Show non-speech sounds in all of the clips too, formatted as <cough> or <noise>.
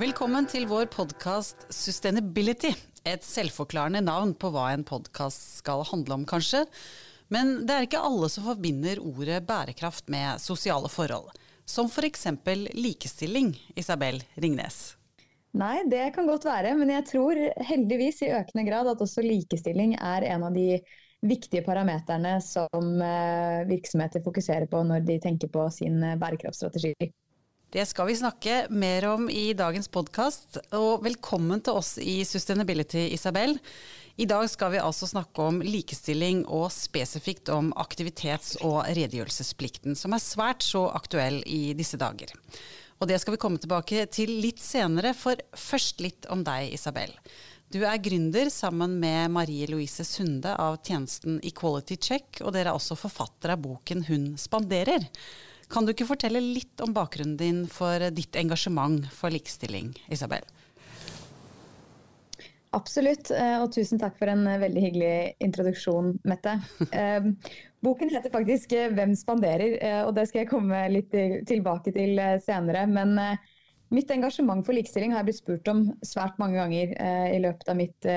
Velkommen til vår podkast Sustainability. Et selvforklarende navn på hva en podkast skal handle om, kanskje. Men det er ikke alle som forbinder ordet bærekraft med sosiale forhold. Som f.eks. likestilling, Isabel Ringnes. Nei, det kan godt være. Men jeg tror heldigvis i økende grad at også likestilling er en av de viktige parameterne som eh, virksomheter fokuserer på når de tenker på sin eh, bærekraftstrategi. Det skal vi snakke mer om i dagens podkast. Og velkommen til oss i Sustainability, Isabel. I dag skal vi altså snakke om likestilling og spesifikt om aktivitets- og redegjørelsesplikten, som er svært så aktuell i disse dager. Og det skal vi komme tilbake til litt senere, for først litt om deg, Isabel. Du er gründer sammen med Marie Louise Sunde av tjenesten Equality Check, og dere er også forfatter av boken Hun spanderer. Kan du ikke fortelle litt om bakgrunnen din for ditt engasjement for likestilling, Isabel? Absolutt, eh, og tusen takk for en eh, veldig hyggelig introduksjon, Mette. <laughs> Eh, boken heter faktisk 'Hvem spanderer', og det skal jeg komme litt tilbake til senere. Men mitt engasjement for likestilling har jeg blitt spurt om svært mange ganger i løpet av mitt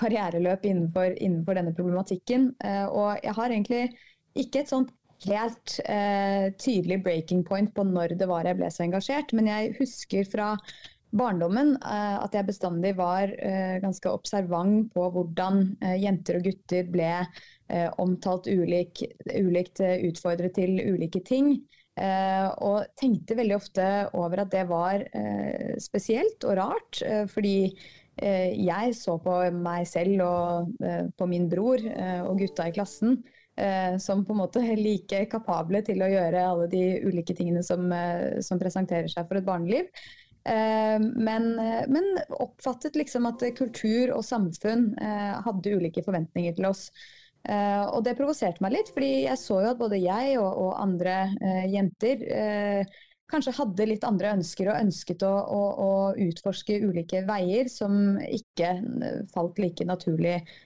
karriereløp innenfor, innenfor denne problematikken. Og jeg har egentlig ikke et sånt helt eh, tydelig breaking point på når det var jeg ble så engasjert. Men jeg husker fra barndommen eh, at jeg bestandig var eh, ganske observant på hvordan eh, jenter og gutter ble eh, omtalt ulik, ulikt, eh, utfordret til ulike ting. og tenkte veldig ofte over at det var spesielt og rart. fordi jeg så på meg selv og på min bror og gutta i klassen som på en måte er like kapable til å gjøre alle de ulike tingene som, eh, som presenterer seg for et barneliv. Eh, men, men, oppfattet liksom at kultur og samfunn hadde ulike forventninger til oss. Og det provoserte meg litt, fordi jeg så jo at både jeg og, og andre jenter kanskje hadde litt andre ønsker og ønsket å, å, å, utforske ulike veier som ikke falt like naturlig eh,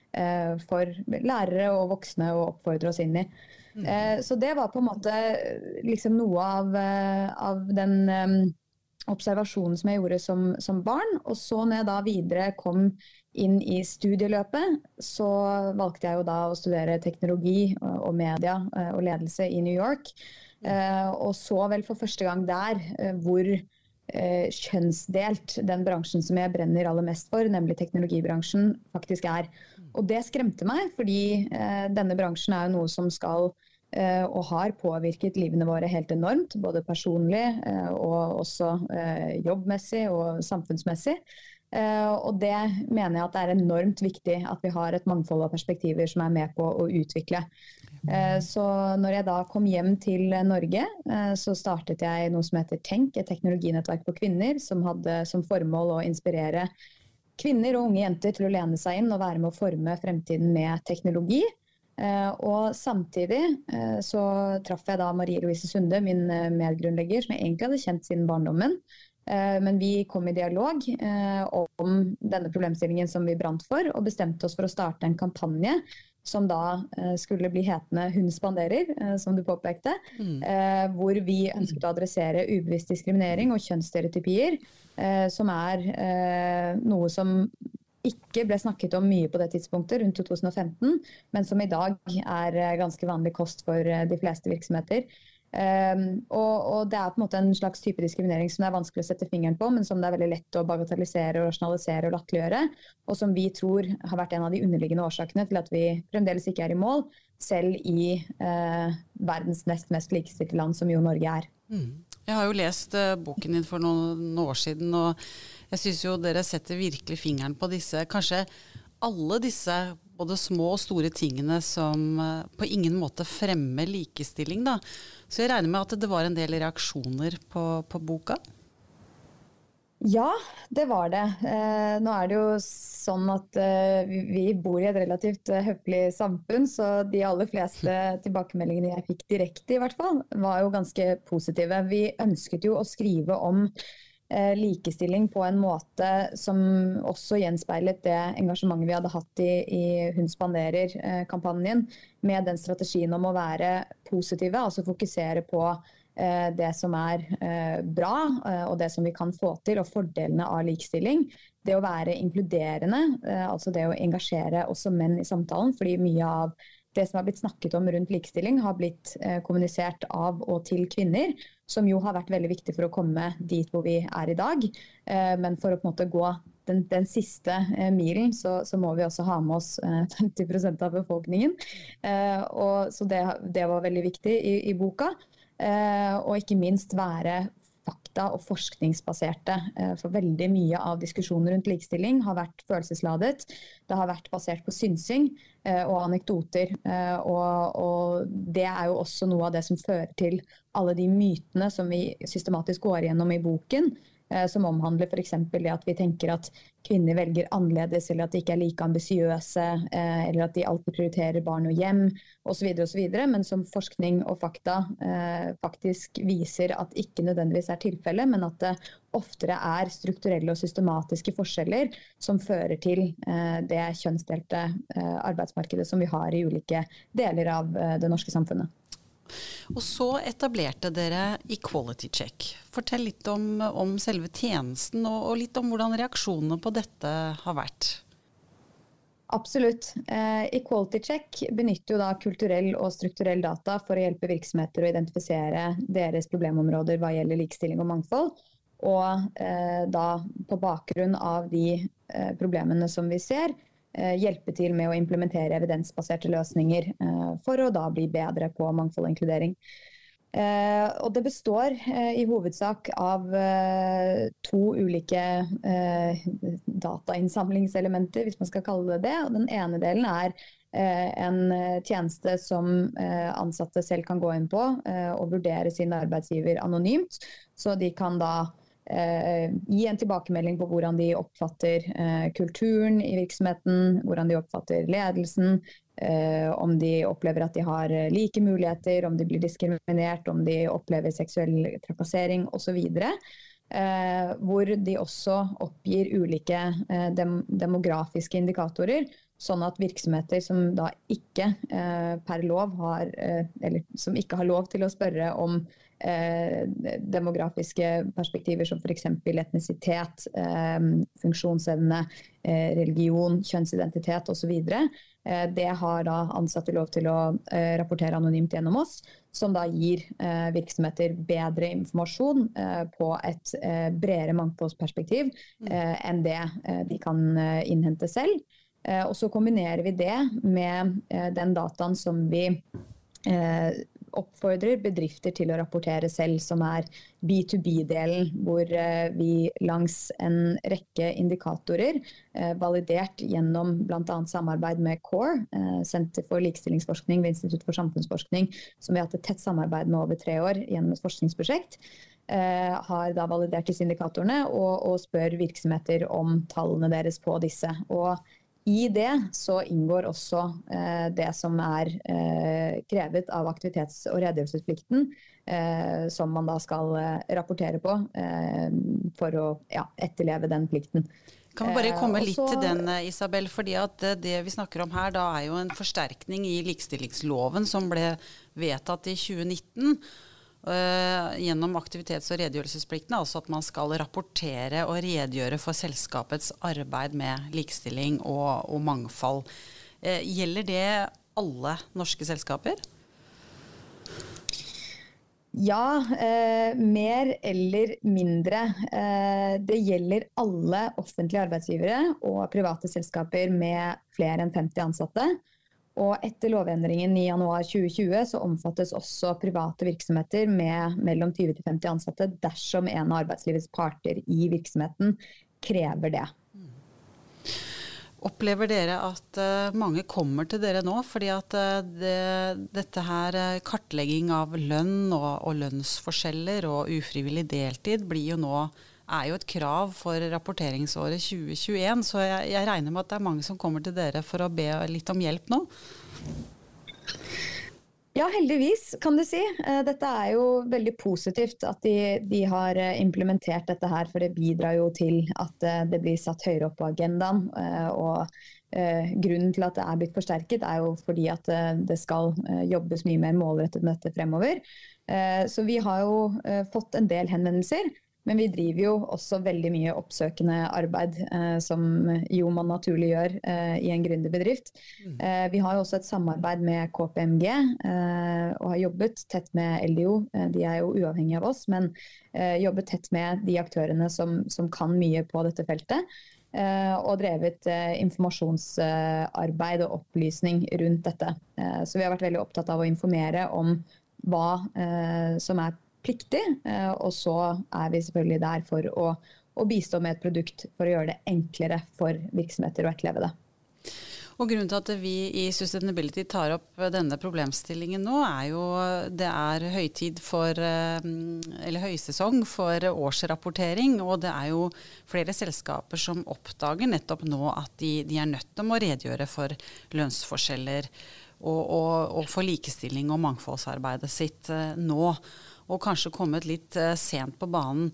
for lærere og voksne å oppfordre oss inn i. Mm. Eh, så det var på en måte liksom noe av, eh, av den observasjonen som jeg gjorde som, som, barn. Og så når jeg da videre kom inn i studieløpet, så valgte jeg jo da å studere teknologi og, media og ledelse i New York. Uh, og så vel for første gang der hvor kjønnsdelt den bransjen som jeg brenner aller mest for, nemlig teknologibransjen, faktisk er. Og det skremte meg, fordi denne bransjen er jo noe som skal og har påvirket livene våre helt enormt, både personlig og også jobbmessig og samfunnsmessig. Og det mener jeg at det er enormt viktig at vi har et mangfold av perspektiver som er med på å utvikle. Eh, så når jeg da kom hjem til Norge, eh, så startet jeg noe som heter Tenk, et teknologinettverk for kvinner, som hadde som formål å inspirere kvinner og unge jenter til å lene seg inn og være med å forme fremtiden med teknologi. Eh, og samtidig så traff jeg da Marie Louise Sunde, min medgrunnlegger, som jeg egentlig hadde kjent siden barndommen. Men vi kom i dialog om denne problemstillingen som vi brant for, og bestemte oss for å starte en kampanje som da eh, skulle bli hetende 'Hun spanderer', eh, som du påpekte. Mm. Eh, hvor vi ønsket å adressere ubevisst diskriminering og kjønnsstereotypier, som er noe som ikke ble snakket om mye på det tidspunktet, rundt 2015, men som i dag er ganske vanlig kost for de fleste virksomheter. Um, og, og, det er på en måte en slags type diskriminering som det er vanskelig å sette fingeren på, men som det er veldig lett å bagatellisere, og rasjonalisere og latterliggjøre. Og som vi tror har vært en av de underliggende årsakene til at vi fremdeles ikke er i mål, selv i uh, verdens nest mest likestilte land, som jo Norge er. Mm. Jeg har jo lest uh, boken din for noen år siden, og jeg syns jo dere setter virkelig fingeren på disse kanskje alle disse både små og store tingene som uh, på ingen måte fremmer likestilling, da. Så jeg regner med at det var en del reaksjoner på, på boka? Ja, det var det. Eh, nå er det jo sånn at eh, vi bor i et relativt eh, høflig samfunn, så de aller fleste <laughs> tilbakemeldingene jeg fikk direkte, i hvert fall, var jo ganske positive. Vi ønsket jo å skrive om Eh, likestilling på en måte som også gjenspeilet det engasjementet vi hadde hatt i, i Hun spanderer-kampanjen, med den strategien om å være positive, altså fokusere på det som er bra, og det som vi kan få til, og fordelene av likestilling. Det å være inkluderende, altså det å engasjere også menn i samtalen. fordi mye av det som har blitt snakket om rundt likestilling, har blitt eh, kommunisert av og til kvinner. Som jo har vært veldig viktig for å komme dit hvor vi er i dag. Eh, men for å på en måte gå den, den siste eh, milen, så, så, må vi også ha med oss 50 eh, <laughs> av befolkningen. Eh, og, så det, det, var veldig viktig i, i boka. Eh, og ikke minst være fakta- og forskningsbaserte. Eh, for veldig mye av diskusjonen rundt likestilling har vært følelsesladet. Det har vært basert på synsing eh, og anekdoter. Eh, og, og, det er jo også noe av det som fører til alle de mytene som vi systematisk går gjennom i boken. Eh, som omhandler f.eks. det at vi tenker at kvinner velger annerledes, eller at de ikke er like ambisiøse, eh, eller at de alltid prioriterer barn og hjem osv. osv. Men som forskning og fakta eh, faktisk viser at ikke nødvendigvis er tilfellet, men at det oftere er strukturelle og systematiske forskjeller som fører til det kjønnsdelte arbeidsmarkedet som vi har i ulike deler av det norske samfunnet. Og så etablerte dere Equality Check. Fortell litt om, om selve tjenesten, og, og, litt om hvordan reaksjonene på dette har vært. Absolutt. Eh, Equality Check benytter jo da kulturell og strukturell data for å hjelpe virksomheter å identifisere deres problemområder hva gjelder likestilling og mangfold. Og eh, da på bakgrunn av de eh, problemene som vi ser, hjelpe til med å implementere evidensbaserte løsninger eh, for å da bli bedre på mangfold og inkludering. Eh, og det består i hovedsak av to ulike datainnsamlingselementer, hvis man skal kalle det det. Og den ene delen er en tjeneste som ansatte selv kan gå inn på og vurdere sin arbeidsgiver anonymt. Så de kan da Eh, gi en tilbakemelding på hvordan de oppfatter eh, kulturen i virksomheten, hvordan de oppfatter ledelsen, eh, om de opplever at de har like muligheter, om de blir diskriminert, om de opplever seksuell trakassering osv. Eh, hvor de også oppgir ulike eh, dem demografiske indikatorer, sånn at virksomheter som da ikke eh, per lov har, eller som ikke har lov til å spørre om eh, demografiske perspektiver som f.eks. etnisitet, eh, funksjonsevne, eh, religion, kjønnsidentitet osv. Eh, det har da ansatte lov til å eh, rapportere anonymt gjennom oss, som da gir eh, virksomheter bedre informasjon eh, på et bredere mangfoldsperspektiv mm. enn det de kan innhente selv. Og så kombinerer vi det med den dataen som vi oppfordrer bedrifter til å rapportere selv, som er B2B-delen, hvor eh, vi langs en rekke indikatorer, eh, validert gjennom bl.a. samarbeid med CORE, eh, Senter for likestillingsforskning ved Institutt for samfunnsforskning, som vi har hatt et tett samarbeid med over tre år gjennom et forskningsprosjekt, har da validert disse indikatorene og spør virksomheter om tallene deres på disse. Og i det så inngår også eh, det som er eh, krevet av aktivitets- og redegjørelsesplikten, eh, som man da skal eh, rapportere på eh, for å ja, etterleve den plikten. Kan vi bare eh, komme litt til den, Isabel. fordi at Det vi snakker om her, da er jo en forsterkning i likestillingsloven som ble vedtatt i 2019. Uh, gjennom aktivitets- og redegjørelsesplikten, altså at man skal rapportere og redegjøre for selskapets arbeid med likestilling og, og mangfold. Uh, gjelder det alle norske selskaper? Ja, eh, mer eller mindre. Eh, det gjelder alle offentlige arbeidsgivere og private selskaper med flere enn 50 ansatte. Og etter lovendringen i januar 2020 så omfattes også private virksomheter med mellom 20 til 50 ansatte dersom en av arbeidslivets parter i virksomheten krever det. Opplever dere at uh, mange kommer til dere nå? Fordi at uh, det, dette her uh, kartlegging av lønn og, og, lønnsforskjeller og ufrivillig deltid blir jo nå er jo et krav for rapporteringsåret 2021. Så jeg, jeg, regner med at det er mange som kommer til dere for å be litt om hjelp nå? Ja, heldigvis, kan du si. Dette er jo veldig positivt at de, de, har implementert dette her, for det bidrar jo til at det blir satt høyere opp på agendaen. Og grunnen til at det er blitt forsterket, er jo fordi at det skal jobbes mye mer målrettet med dette fremover. Så vi har jo fått en del henvendelser. Men vi driver jo også veldig mye oppsøkende arbeid, eh, som jo man naturlig gjør eh, i en gründerbedrift. Mm. Eh, vi har jo også et samarbeid med KPMG eh, og har jobbet tett med LDO. Eh, de er jo uavhengige av oss, men eh, jobbet tett med de aktørene som, som kan mye på dette feltet. og drevet informasjonsarbeid og opplysning rundt dette. så vi har vært veldig opptatt av å informere om hva som er pliktig. Eh, og så er vi selvfølgelig der for å, å, bistå med et produkt for å gjøre det enklere for virksomheter å etterleve det. Og Grunnen til at vi i Sustainability tar opp denne problemstillingen nå, er jo det er høytid for, eh, eller høysesong for årsrapportering. Og det er jo flere selskaper som oppdager nettopp nå at de, de er nødt til å redegjøre for lønnsforskjeller og, og, og for likestilling og mangfoldsarbeidet sitt eh, nå og kanskje kommet litt uh, sent på banen.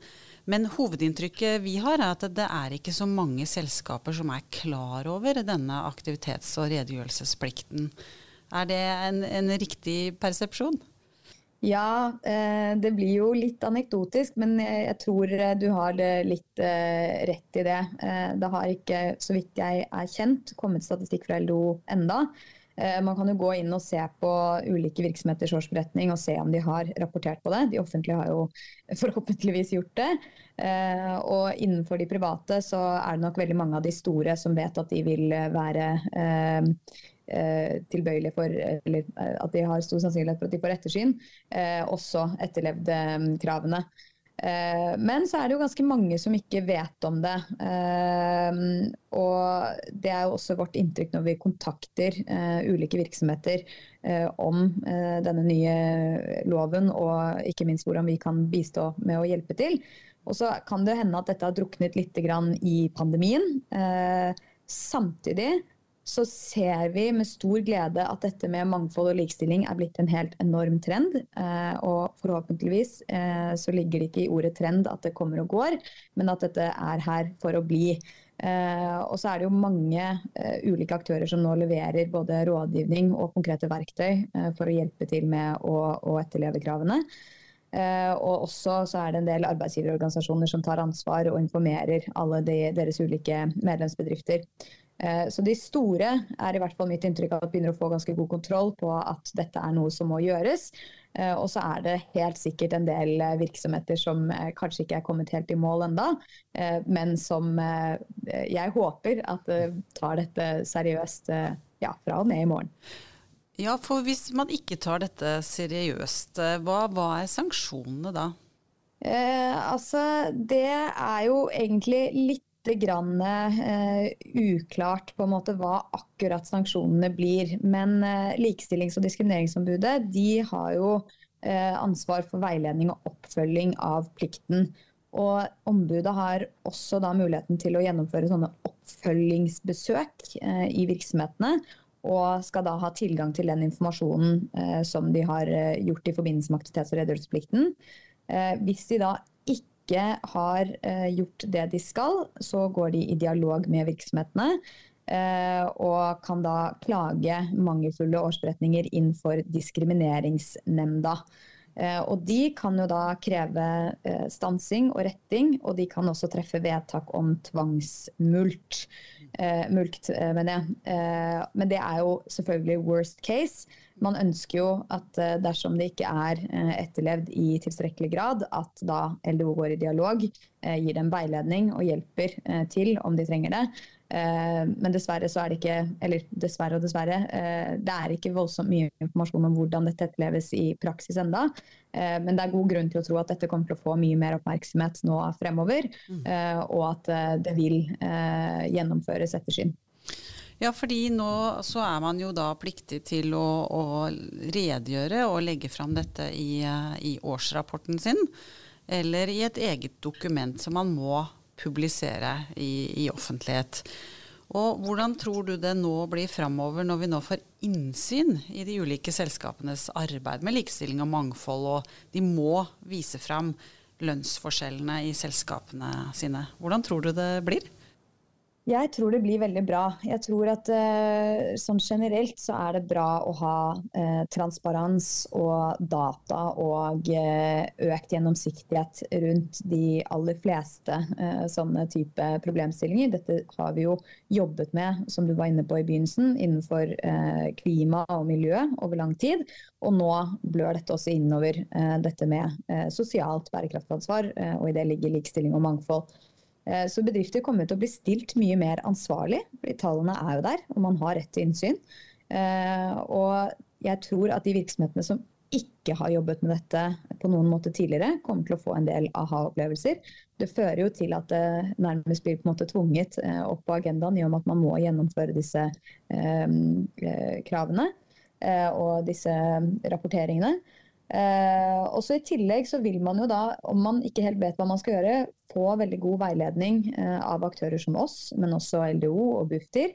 Men hovedinntrykket vi har, er at det er ikke så mange selskaper som er klar over denne aktivitets- og redegjørelsesplikten. Er det en, en riktig persepsjon? Ja, eh, det blir jo litt anekdotisk, men jeg tror du har litt eh, rett i det. Eh, det har ikke, så vidt jeg er kjent, kommet statistikk fra LDO enda. Eh, man kan jo gå inn og se på ulike virksomheters årsberetning og se om de har rapportert på det. De offentlige har jo <laughs> forhåpentligvis gjort det. Eh, og innenfor de private så er det nok veldig mange av de store som vet at de vil være eh, tilbøyelige for, eller at de har stor sannsynlighet for at de får ettersyn, også etterlevde kravene. Eh, men så er det jo ganske mange som ikke vet om det. Eh, og det er jo også vårt inntrykk når vi kontakter eh, ulike virksomheter om denne nye loven, og ikke minst hvordan vi kan bistå med å hjelpe til. Og så kan det hende at dette har druknet litt i pandemien. Samtidig så ser vi med stor glede at dette med mangfold og likestilling er blitt en helt enorm trend. Eh, og forhåpentligvis eh, så ligger det ikke i ordet trend at det kommer og går, men at dette er her for å bli. Eh, og så er det jo mange ulike aktører som nå leverer både rådgivning og konkrete verktøy for å hjelpe til med å, å etterleve kravene. Uh, og også så er det en del arbeidsgiverorganisasjoner som tar ansvar og informerer alle de, deres ulike medlemsbedrifter. Eh, så de store er i hvert fall mitt inntrykk av at begynner å få ganske god kontroll på at dette er noe som må gjøres. Eh, og så er det helt sikkert en del eh, virksomheter som kanskje ikke er kommet helt i mål enda, men som jeg håper at tar dette seriøst ja, fra og med i morgen. Ja, for hvis man ikke tar dette seriøst, hva, hva er sanksjonene da? Eh, altså, det er jo egentlig litt grann eh, uklart på en måte hva akkurat sanksjonene blir. Men eh, Likestillings- og diskrimineringsombudet de har jo eh, ansvar for veiledning og oppfølging av plikten. Og ombudet har også da muligheten til å gjennomføre sånne oppfølgingsbesøk i virksomhetene. Og skal da ha tilgang til den informasjonen som de har gjort i forbindelse med aktivitets- og redegjørelsesplikten. hvis de da ikke har eh, gjort det de skal, så går de i dialog med virksomhetene. Eh, og kan da klage mangelfulle årsberetninger inn for diskrimineringsnemnda. Eh, og de kan jo da kreve stansing og retting, og de kan også treffe vedtak om tvangsmulkt. mulkt, mener jeg. men det er jo selvfølgelig worst case man ønsker jo at eh, dersom det ikke er eh, etterlevd i tilstrekkelig grad, at da LDO går i dialog, eh, gir dem veiledning og hjelper til om de trenger det. Men dessverre så er det ikke Eller dessverre og dessverre. Det er ikke voldsomt mye informasjon om hvordan dette etterleves i praksis enda. Men det er god grunn til å tro at dette kommer til å få mye mer oppmerksomhet nå fremover. Mm. Og at det vil gjennomføres ettersyn. Ja, fordi nå så er man jo da pliktig til å, å redegjøre og legge fram dette i, i, årsrapporten sin, eller i et eget dokument som man må publisere i, i offentlighet. Og hvordan tror du det nå blir framover, når vi nå får innsyn i de ulike selskapenes arbeid med likestilling og mangfold, og de må vise fram lønnsforskjellene i selskapene sine. Hvordan tror du det blir? Jeg tror det blir veldig bra. Jeg tror at uh, sånn generelt så er det bra å ha uh, transparens og data og uh, økt gjennomsiktighet rundt de aller fleste sånne type problemstillinger. Dette har vi jo jobbet med, som du var inne på i begynnelsen, innenfor klima og miljø over lang tid. Og nå blør dette også innover dette med sosialt bærekraftansvar, og i det ligger likestilling og mangfold. Eh, så bedrifter kommer til å bli stilt mye mer ansvarlig, fordi tallene er jo der, og man har rett til innsyn. Eh, og jeg tror at de virksomhetene som ikke har jobbet med dette på noen måte tidligere, kommer til å få en del aha-opplevelser. Det fører jo til at det nærmest blir på en måte tvunget eh, opp på agendaen i og med at man må gjennomføre disse kravene og disse rapporteringene. Eh, også I tillegg så vil man jo da, om man ikke helt vet hva man skal gjøre, få veldig god veiledning eh, av aktører som oss, men også LDO og Bufdir.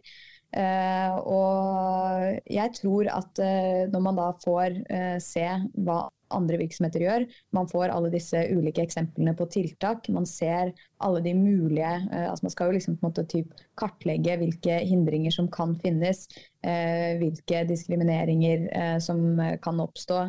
Eh, og jeg tror at eh, når man da får eh, se hva andre virksomheter gjør. Man får alle disse ulike eksemplene på tiltak. Man ser alle de mulige altså Man skal jo liksom på en måte typ kartlegge hvilke hindringer som kan finnes. Hvilke diskrimineringer som kan oppstå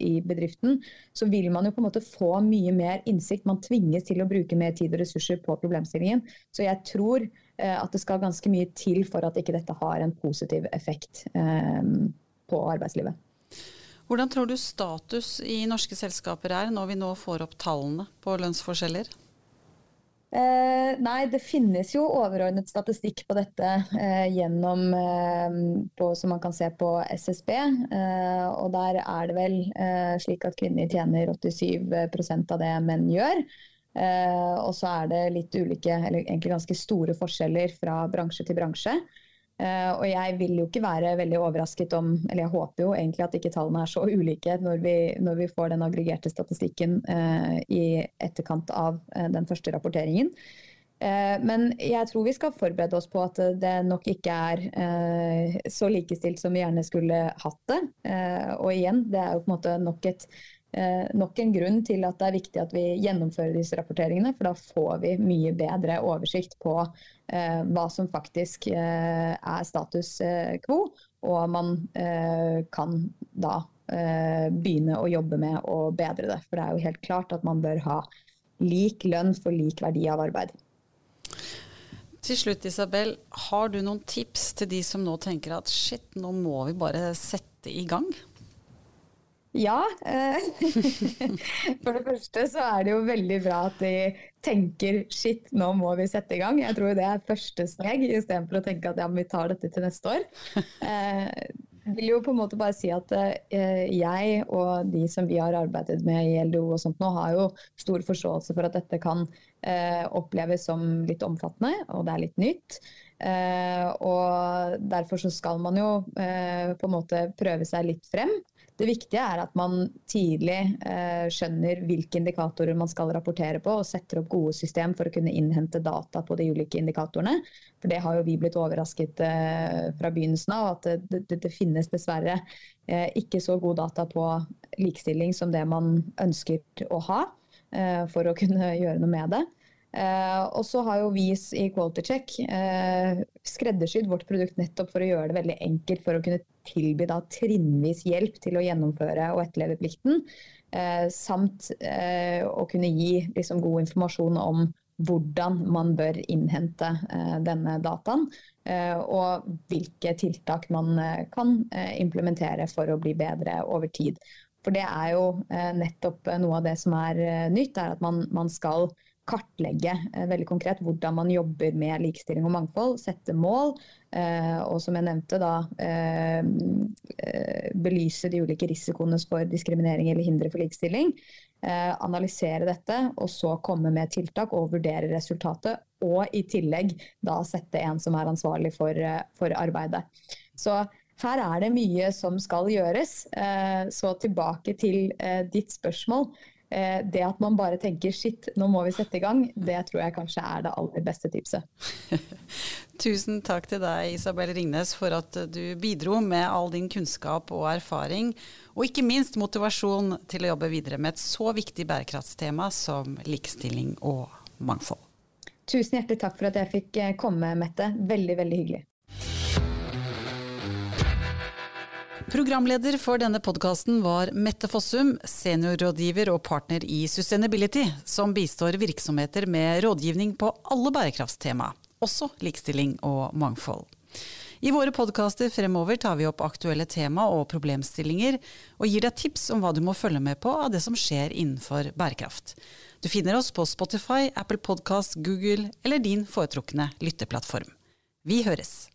i bedriften. Så vil man jo på en måte få mye mer innsikt. Man tvinges til å bruke mer tid og ressurser på problemstillingen. Så jeg tror at det skal ganske mye til for at ikke dette har en positiv effekt eh, på arbeidslivet. Hvordan tror du status i norske selskaper er, når vi nå får opp tallene på lønnsforskjeller? Eh, nei, det finnes jo overordnet statistikk på dette eh, gjennom eh, på, som man kan se på SSB. Eh, og der er det vel eh, slik at kvinner tjener 87% av det menn gjør. Eh, og så er det litt ulike, eller egentlig ganske store forskjeller fra bransje til bransje. Uh, og jeg vil jo ikke være veldig overrasket om, eller jeg håper jo egentlig at ikke tallene er så ulike når vi, når vi får den aggregerte statistikken uh, i etterkant av den første rapporteringen. men jeg tror vi skal forberede oss på at det nok ikke er så likestilt som vi gjerne skulle hatt det. og igjen, det er jo på en måte nok et Eh, nok en grunn til at det er viktig at vi gjennomfører disse rapporteringene, for da får vi mye bedre oversikt på eh, hva som faktisk eh, er status eh, quo, og man eh, kan da eh, begynne å jobbe med å bedre det. For det er jo helt klart at man bør ha lik lønn for lik verdi av arbeid. Til slutt, Isabel, har du noen tips til de som nå tenker at shit, nå må vi bare sette i gang? Ja. Eh, <laughs> for det første så er det jo veldig bra at de tenker shit, nå må vi sette i gang. Jeg tror det er første steg, istedenfor å tenke at ja, vi tar dette til neste år. <laughs> Eh, jeg vil jo på en måte bare si at eh, jeg og de som vi har arbeidet med i LDO og sånt nå, har jo stor forståelse for at dette kan oppleves som litt omfattende, og det er litt nytt. og derfor så skal man jo på en måte prøve seg litt frem. Det viktige er at man tidlig eh, skjønner hvilke indikatorer man skal rapportere på, og setter opp gode system for å kunne innhente data på de ulike indikatorene. For det har jo vi blitt overrasket eh, fra begynnelsen av, at det, det, det finnes dessverre eh, ikke så god data på likestilling som det man ønsker å ha, for å kunne <laughs> gjøre noe med det. Og så har jo vi i Quality Check skreddersydd vårt produkt nettopp for å gjøre det veldig enkelt for å kunne tilby da, trinnvis hjelp til å gjennomføre og etterleve plikten. Eh, samt eh, å kunne gi liksom, god informasjon om hvordan man bør innhente eh, denne dataen. Og hvilke tiltak man kan implementere for å bli bedre over tid. For det er jo nettopp noe av det som er nytt, er at man, man skal kartlegge eh, veldig konkret hvordan man jobber med likestilling og mangfold, sette mål, eh, og som jeg nevnte, da eh, belyse de ulike risikoene for diskriminering eller hindre for likestilling. Analysere dette, og så komme med tiltak og vurdere resultatet. Og i tillegg da sette en som er ansvarlig for, for arbeidet. Så her er det mye som skal gjøres. Så tilbake til ditt spørsmål. Eh, det at man bare tenker shit, nå må vi sette i gang, det tror jeg kanskje er det aller beste tipset. <laughs> Tusen takk til deg, Isabel Ringnes, for at du bidro med all din kunnskap og erfaring, og ikke minst motivasjon til å jobbe videre med et så viktig bærekraftstema som likestilling og mangfold. Tusen hjertelig takk for at jeg fikk eh, komme, Mette. Veldig, veldig hyggelig. Programleder for denne podkasten var Mette Fossum, seniorrådgiver og partner i Sustainability, som bistår virksomheter med rådgivning på alle bærekraftstema, også likestilling og mangfold. I våre podkaster fremover tar vi opp aktuelle tema og problemstillinger, og gir deg tips om hva du må følge med på av det som skjer innenfor bærekraft. Du finner oss på Spotify, Apple Podkast, Google eller din foretrukne lytteplattform. Vi høres!